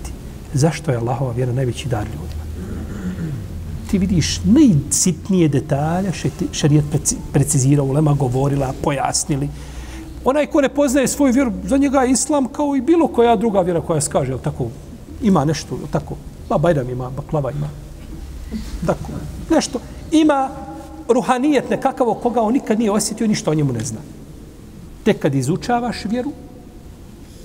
zašto je Allahova vjera najveći dar ljudima. Ti vidiš najsitnije detalje šarijet precizirao, ulema govorila, pojasnili. Onaj ko ne poznaje svoju vjeru, za njega je islam kao i bilo koja druga vjera koja se kaže, tako, ima nešto, tako, ba bajram ima, baklava ima. Tako, nešto. Ima ruhanijet nekakav koga on nikad nije osjetio, ništa o njemu ne zna. Tek kad izučavaš vjeru,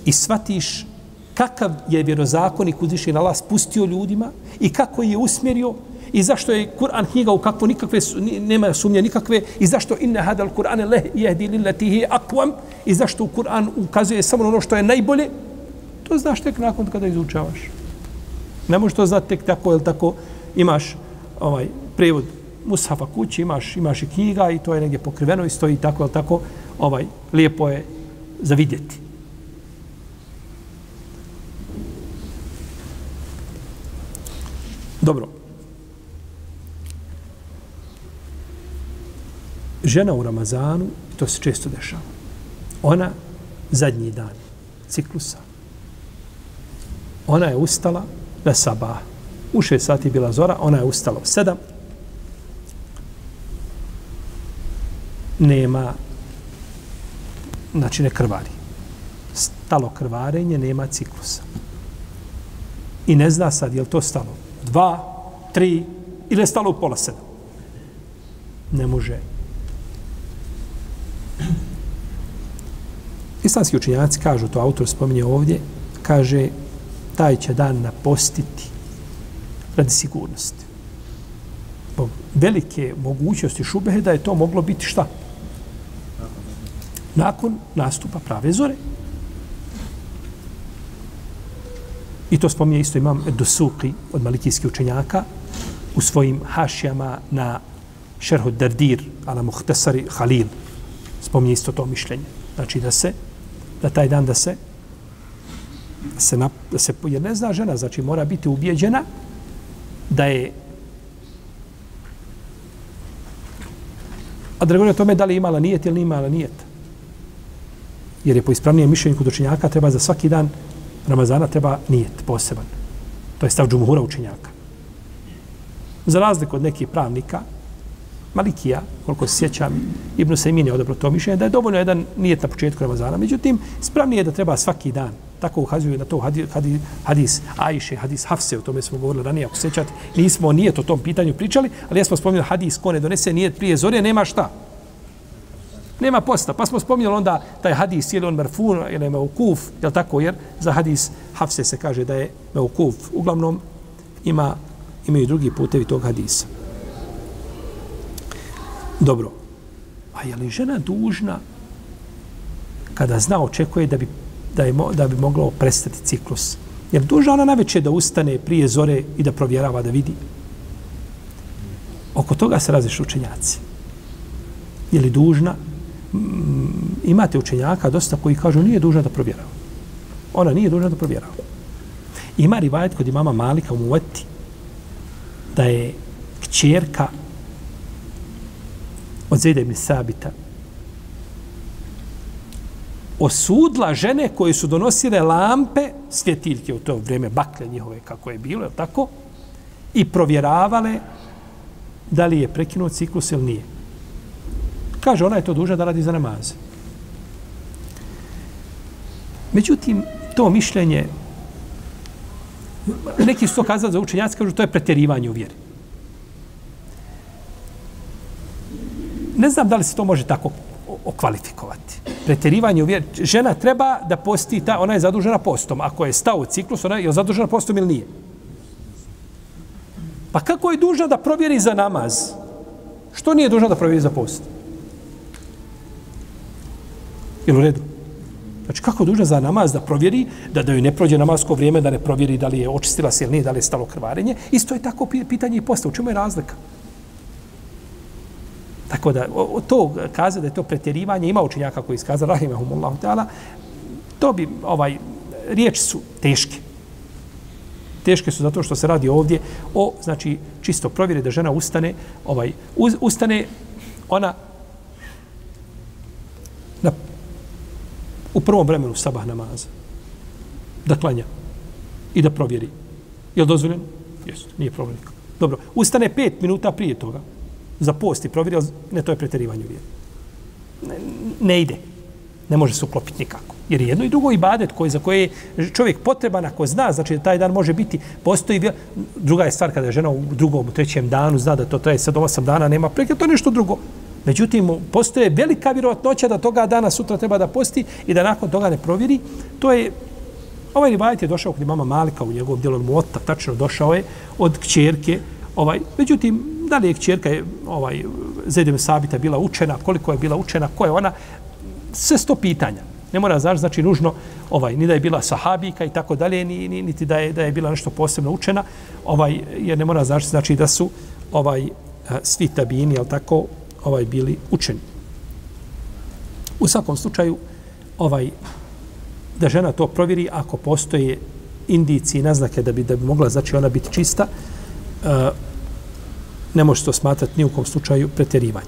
i shvatiš kakav je vjerozakonik uzvišen Allah spustio ljudima i kako je usmjerio i zašto je Kur'an knjiga u kakvo nikakve nema sumnje nikakve? I zašto inna hadal Kur'an leh jehdi lillati hi aqwam? I zašto u Kur'an ukazuje samo ono što je najbolje? To znaš tek nakon kada izučavaš. Ne možeš to znati tek tako el tako? Imaš ovaj prevod mushafa kući imaš imaš i knjiga i to je negdje pokriveno i stoji tako el tako? Ovaj lijepo je za vidjeti. Dobro. Žena u Ramazanu, to se često dešava. Ona zadnji dan ciklusa. Ona je ustala na sabah. U šest sati bila zora, ona je ustala u sedam. Nema, znači ne krvari. Stalo krvarenje, nema ciklusa. I ne zna sad je li to stalo dva, tri, ili je stalo u pola sedam. Ne može. Islamski učinjaci kažu, to autor spominje ovdje, kaže, taj će dan napostiti radi sigurnosti. Zbog velike mogućnosti šubehe da je to moglo biti šta? Nakon nastupa prave zore. I to spominje isto imam Dusuki od malikijskih učenjaka u svojim hašijama na šerhu Dardir, ala muhtesari Halil. Spominje isto to mišljenje. Znači da se, da taj dan da se, da se, na, da se jer ne zna žena, znači mora biti ubijeđena da je A da govori o tome da li imala nijet ili imala nijet. Jer je po ispravnijem mišljenju kod učenjaka treba za svaki dan Ramazana treba nijet poseban. To je stav džumuhura učenjaka. Za razliku od nekih pravnika, Malikija, koliko se sjećam, Ibn Sejmin je odobro to mišljenje, da je dovoljno jedan nijet na početku Ramazana. Međutim, spravnije je da treba svaki dan. Tako ukazuju na to hadis, hadis, hadis Ajše, hadis Hafse, o tome smo govorili ranije, ako sjećate. Nismo nijet o tom pitanju pričali, ali ja smo spominjali hadis, ko ne donese nijet prije zore, nema šta nema posta. Pa smo spominjali onda taj hadis, je li on merfun ili je meukuf, je tako, jer za hadis Hafse se kaže da je meukuf. Uglavnom ima, imaju drugi putevi tog hadisa. Dobro. A je li žena dužna kada zna, očekuje da bi, da je, da bi moglo prestati ciklus? Jer dužna ona najveće da ustane prije zore i da provjerava, da vidi? Oko toga se razišu učenjaci. Je li dužna mm, imate učenjaka dosta koji kažu nije dužna da provjerava. Ona nije dužna da provjerava. Ima rivajet kod imama Malika u Muvati da je kćerka od Zede ibn Sabita osudla žene koje su donosile lampe, svjetiljke u to vrijeme, bakle njihove kako je bilo, je tako? I provjeravale da li je prekinuo ciklus ili nije. Kaže, ona je to duža da radi za namaz. Međutim, to mišljenje, neki su to kazali za učenjaci, kažu, to je pretjerivanje u vjeri. Ne znam da li se to može tako okvalifikovati. Preterivanje u vjeri. Žena treba da posti, ta, ona je zadužena postom. Ako je stao u ciklus, ona je zadužena postom ili nije? Pa kako je dužna da provjeri za namaz? Što nije dužna da provjeri za post? Jel u redu? Znači, kako duža za namaz da provjeri, da da joj ne prođe namasko vrijeme, da ne provjeri da li je očistila se ili nije, da li je stalo krvarenje, isto je tako pitanje i posta. U čemu je razlika? Tako da, o, to kaza da je to pretjerivanje, ima učenjaka koji iskaza, rahimahumullahu ta'ala, to bi, ovaj, riječi su teške. Teške su zato što se radi ovdje o, znači, čisto provjeri da žena ustane, ovaj, uz, ustane ona na, u prvom vremenu sabah namaza da klanja i da provjeri. Je li dozvoljeno? Jeste, nije problem. Dobro, ustane pet minuta prije toga za post i provjeri, ne, to je preterivanje vjeri. Ne, ne ide. Ne može se uklopiti nikako. Jer jedno i drugo ibadet koji, za koje je čovjek potreban ako zna, znači da taj dan može biti, postoji, druga je stvar kada je žena u drugom, u trećem danu, zna da to traje sad osam dana, nema preke, to je nešto drugo. Međutim, postoje velika vjerovatnoća da toga dana sutra treba da posti i da nakon toga ne provjeri. To je, ovaj rivajet je došao kod mama Malika u njegovom djelom Muota, tačno došao je od kćerke. Ovaj, međutim, da li je kćerka ovaj, Zedem Sabita bila učena, koliko je bila učena, ko je ona, sve sto pitanja. Ne mora znaš, znači nužno ovaj ni da je bila sahabika i tako dalje, ni, ni niti da je da je bila nešto posebno učena, ovaj jer ne mora znaš, znači da su ovaj svi tabini, al tako, ovaj bili učeni. U svakom slučaju ovaj da žena to provjeri ako postoje indicije i naznake da bi da bi mogla znači ona biti čista, uh, ne može to smatrati ni u kom slučaju preterivanje.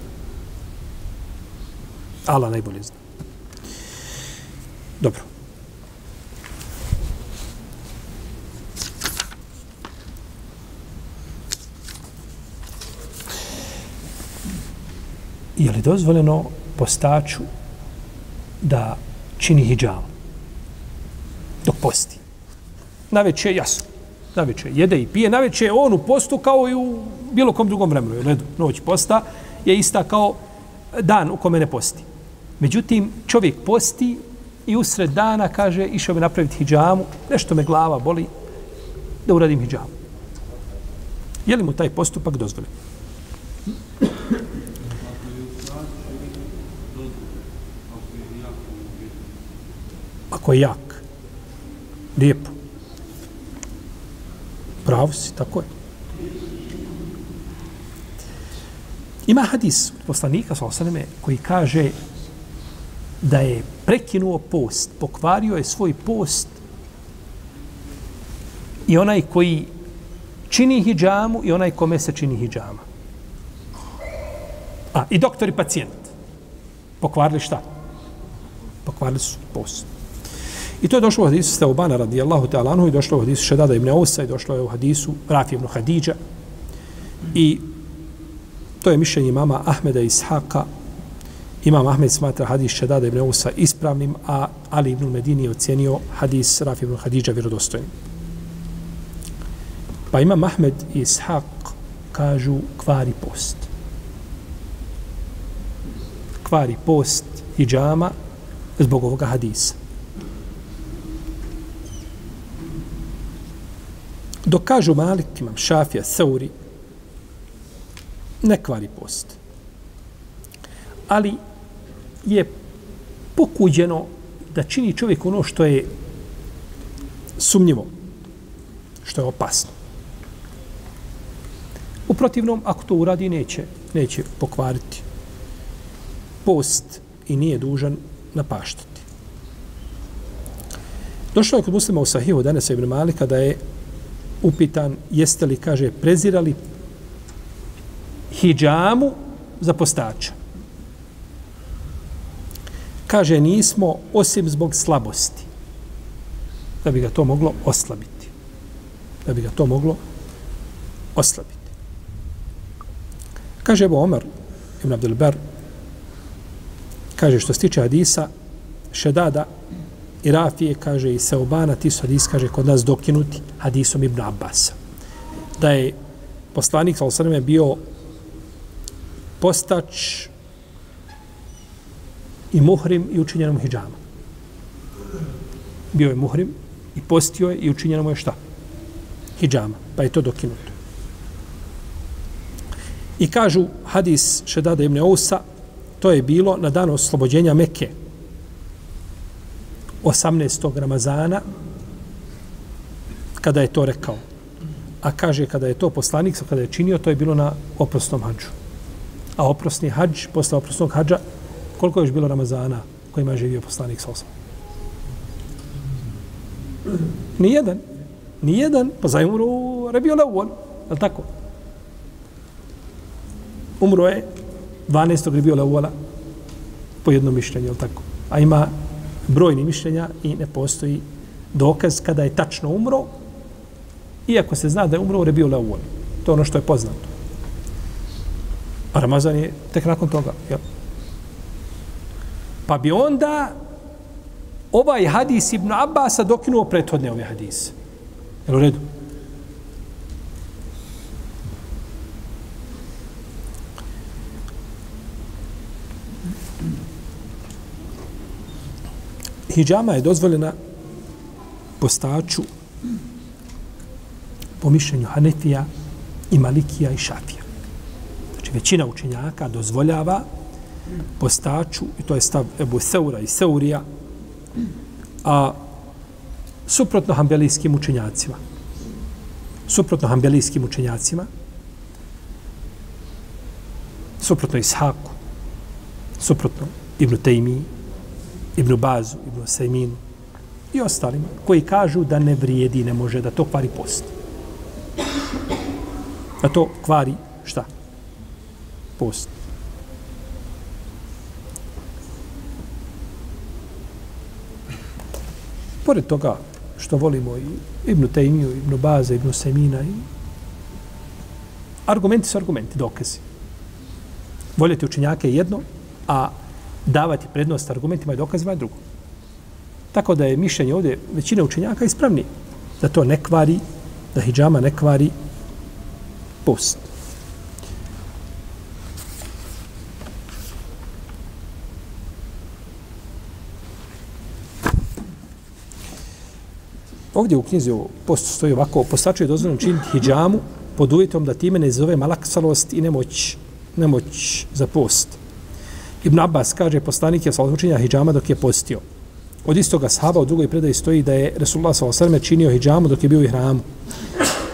Allah najbolje zna. Dobro. Je li dozvoljeno postaču da čini hijab dok posti? Na već je jasno. Na večer jede i pije. Na večer on u postu kao i u bilo kom drugom vremenu. U ledu, noć posta je ista kao dan u kome ne posti. Međutim, čovjek posti i usred dana kaže išao bi napraviti hijjamu, nešto me glava boli, da uradim hijjamu. Je li mu taj postupak dozvoljen? Ako je jak, lijepo, pravo si, tako je. Ima hadis poslanika, sa osaneme, koji kaže da je prekinuo post, pokvario je svoj post i onaj koji čini hijjamu i onaj kome se čini hijjama. A, i doktor i pacijent. Pokvarili šta? Pokvarili su post. I to je došlo u hadisu Steobana radijallahu ta'ala anhu i došlo u hadisu Šedada ibn Ousa i došlo je u hadisu Rafi ibn Hadidža. I to je mišljenje mama Ahmeda Ishaqa Imam Ahmed smatra hadis Šedada ibn Usa ispravnim, a Ali ibn Medini je ocjenio hadis Rafi ibn Hadidža vjerodostojnim. Pa Imam Ahmed i Ishaq kažu kvari post. Kvari post i džama zbog ovoga hadisa. Dok kažu Malik, imam Šafija, Seuri, ne kvari post. Ali je pokuđeno da čini čovjek ono što je sumnjivo, što je opasno. U protivnom, ako to uradi, neće, neće pokvariti post i nije dužan napaštati. Došlo je kod muslima u Sahihu danas Ibn Malika da je upitan jeste li, kaže, prezirali hijjamu za postača? Kaže nismo osim zbog slabosti da bi ga to moglo oslabiti. Da bi ga to moglo oslabiti. Kaže Ebu Omer, Ibn Abdelber kaže što se tiče hadisa Šedada i Rafije kaže i Seobana ti su hadis kaže kod nas dokinuti hadisom Ibn Abbas da je poslanik sa bio postač i muhrim i učinjenom hijjama. Bio je muhrim i postio je i učinjeno mu je šta? Hijjama. Pa je to dokinuto. I kažu hadis Šedada ibn Ousa, to je bilo na dan oslobođenja Mekke 18. Ramazana kada je to rekao. A kaže kada je to poslanik, kada je činio, to je bilo na oprosnom hađu. A oprosni hađ, posle oprosnog hađa, koliko je još bilo Ramazana kojima je živio poslanik sa osam? Nijedan. Nijedan. Pa za umru Rebio Leuol. Je li tako? Umro je 12. Rebio Leuola po jednom mišljenju, je li tako? A ima brojni mišljenja i ne postoji dokaz kada je tačno umro, iako se zna da je umro u Rebiju Leuol. To je ono što je poznato. A Ramazan je tek nakon toga. Jel? Pa bi onda ovaj hadis Ibn Abbasa dokinuo prethodne ove hadise. Jel u redu? Hidžama je dozvoljena postaču po mišljenju Hanefija i Malikija i Šafija. Znači, većina učenjaka dozvoljava postaču, i to je stav Ebu Seura i Seurija, a suprotno hambelijskim učenjacima. Suprotno hambelijskim učenjacima, suprotno Ishaku, suprotno Ibnu Tejmi, Ibnu Bazu, Ibnu Sejminu i ostalima, koji kažu da ne vrijedi, ne može, da to kvari post. Da to kvari šta? Post. Pored toga što volimo i Ibnu Tejmiju, Ibnu Baza, Ibnu Semina i argumenti su argumenti, dokazi. Voljeti učinjake je jedno, a davati prednost argumentima i dokazima je drugo. Tako da je mišljenje ovdje većine učenjaka ispravnije. Da to ne kvari, da hijjama ne kvari post. Ovdje u knjizi o postu stoji ovako, postačuje dozvoljeno činiti hijjamu pod uvjetom da time ne zove malaksalost i nemoć, nemoć za post. Ibn Abbas kaže, poslanik je sa učenja hijjama dok je postio. Od istoga sahaba u drugoj predaji stoji da je Resulullah s.a.v. činio hijjamu dok je bio u hramu.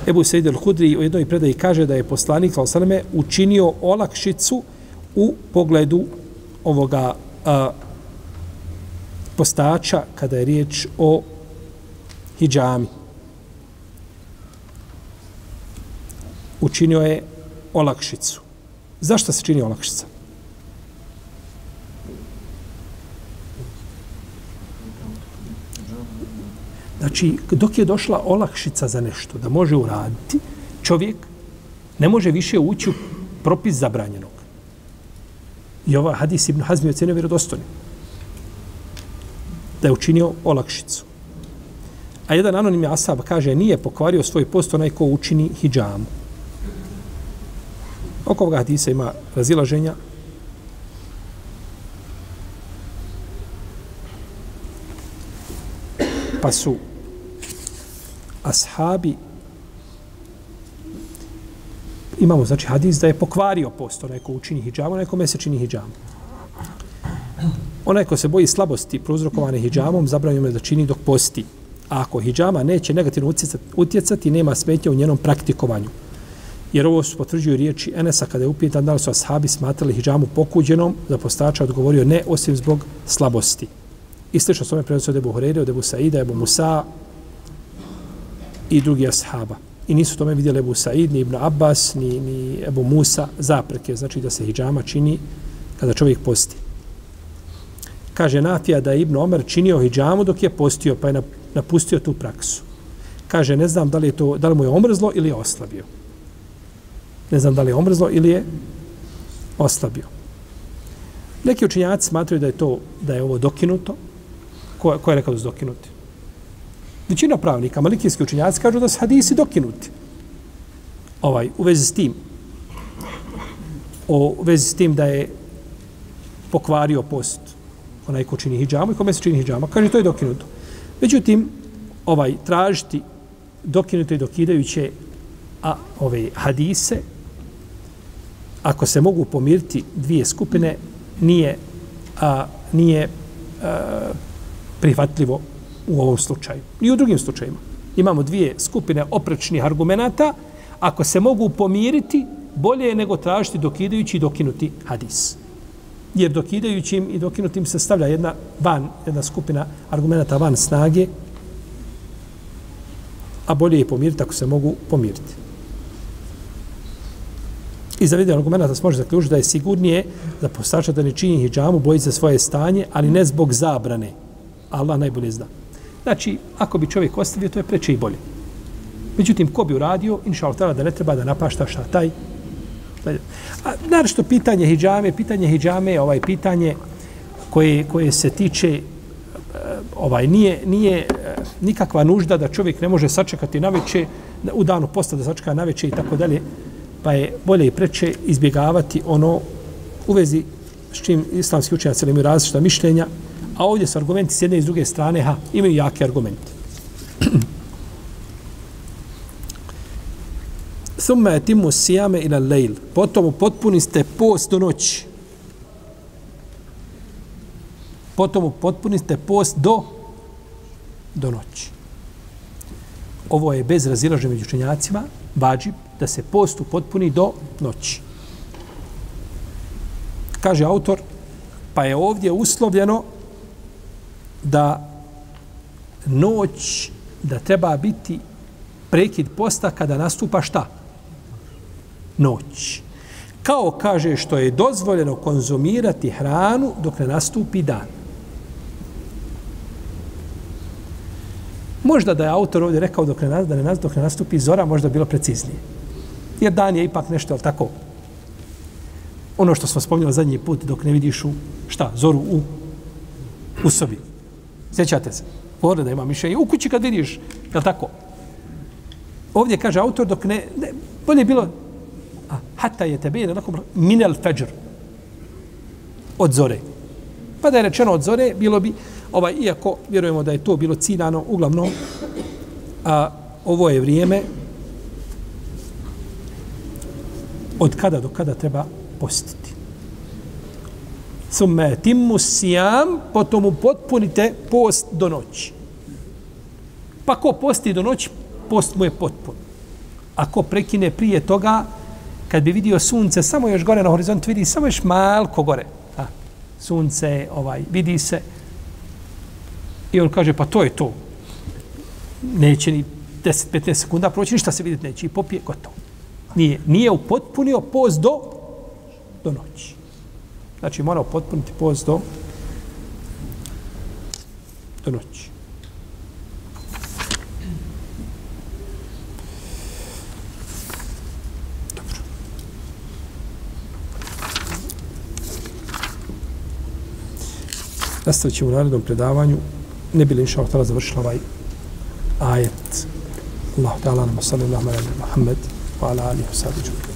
Ebu Sejid al-Hudri u jednoj predaji kaže da je poslanik s.a.v. učinio olakšicu u pogledu ovoga a, postača kada je riječ o hijjami. Učinio je olakšicu. Zašto se čini olakšica? Znači, dok je došla olakšica za nešto da može uraditi, čovjek ne može više ući u propis zabranjenog. I ova hadis Ibn Hazmi ocenio vjerodostojno. Da je učinio olakšicu. A jedan anonimni asab kaže nije pokvario svoj post onaj ko učini hijjamu. Oko ovoga hadisa ima razilaženja. Pa su ashabi imamo znači hadis da je pokvario post onaj ko učini hijjamu, onaj ko se čini hijjamu. Onaj ko se boji slabosti prouzrokovane hijjamom, zabranjeno je da čini dok posti. A ako hijjama neće negativno utjecati, utjecati nema smetnje u njenom praktikovanju. Jer ovo su potvrđuju riječi Enesa kada je upitan da li su ashabi smatrali hijjamu pokuđenom, za postača odgovorio ne osim zbog slabosti. I slično s ome prenosi od Ebu Horeire, od Ebu Saida, Ebu Musa i drugi ashaba. I nisu tome vidjeli Ebu Said, ni Ibn Abbas, ni, ni Ebu Musa zapreke, znači da se hijjama čini kada čovjek posti. Kaže Nafija da je Ibn Omer činio hijjamu dok je postio, pa je napustio tu praksu. Kaže, ne znam da li, je to, da li mu je omrzlo ili je oslabio. Ne znam da li je omrzlo ili je oslabio. Neki učinjaci smatraju da je to da je ovo dokinuto. Ko, ko je rekao da su dokinuti? Većina pravnika, malikijski učinjaci, kažu da su hadisi dokinuti. Ovaj, u vezi s tim. O, u vezi s tim da je pokvario post onaj ko čini hijjamu i kome se čini hijjama. Kaže, to je dokinuto. Međutim, ovaj tražiti dokinuto i dokidajuće a ove hadise ako se mogu pomiriti dvije skupine nije a, nije a, prihvatljivo u ovom slučaju. I u drugim slučajima. Imamo dvije skupine oprečnih argumenata. Ako se mogu pomiriti, bolje je nego tražiti dokidajući i dokinuti hadis. Jer dokidajućim i dokinutim se stavlja jedna van, jedna skupina argumenta van snage, a bolje je pomiriti ako se mogu pomiriti. I za vidio argumenta se može zaključiti da je sigurnije da postača da ne čini hijjamu, boji se svoje stanje, ali ne zbog zabrane. Allah najbolje zna. Znači, ako bi čovjek ostavio, to je preče i bolje. Međutim, ko bi uradio, inša Allah, da ne treba da napašta šta taj. A naravno što pitanje hijjame, pitanje hijjame je ovaj pitanje koje, koje se tiče e, ovaj nije nije e, nikakva nužda da čovjek ne može sačekati na veče u danu posta da sačeka na veče i tako dalje pa je bolje i preče izbjegavati ono u vezi s čim islamski učenjaci imaju različita mišljenja a ovdje su argumenti s jedne i s druge strane ha, imaju jake argumente. Thumma etimu sijame ila lejl. Potom potpuni ste post do noći. Potom potpuniste post do do noći. Ovo je bez razilaže među učenjacima, vađib, da se post potpuni do noći. Kaže autor, pa je ovdje uslovljeno da noć, da treba biti prekid posta kada nastupa šta? noć. Kao kaže što je dozvoljeno konzumirati hranu dok ne nastupi dan. Možda da je autor ovdje rekao dok ne, da ne, dok ne nastupi zora, možda bilo preciznije. Jer dan je ipak nešto, ali tako, ono što smo spomnjali zadnji put, dok ne vidiš u, šta, zoru u, u sobi. Sjećate se? Govorili da ima mišljenje. U kući kad vidiš, je tako? Ovdje kaže autor, dok ne, ne bolje je bilo hatta je tebe lakum min al fajr od zore pa da je rečeno od zore bilo bi ovaj iako vjerujemo da je to bilo ciljano uglavnom a ovo je vrijeme od kada do kada treba postiti summe timmu sijam potom upotpunite post do noći pa ko posti do noći post mu je potpun ako prekine prije toga kad bi vidio sunce samo još gore na horizontu, vidi samo još malko gore. A, sunce, ovaj, vidi se. I on kaže, pa to je to. Neće ni 10-15 sekunda proći, ništa se vidjeti neće. I popije, gotovo. Nije, nije upotpunio post do, do noći. Znači, mora potpuniti post do, do noći. Nastavit ćemo u narednom predavanju. Ne bi li inša Allah završila ovaj ajet. Allahu ta'ala nama sallallahu alaihi wa Muhammed wa ala alihi wa sallam.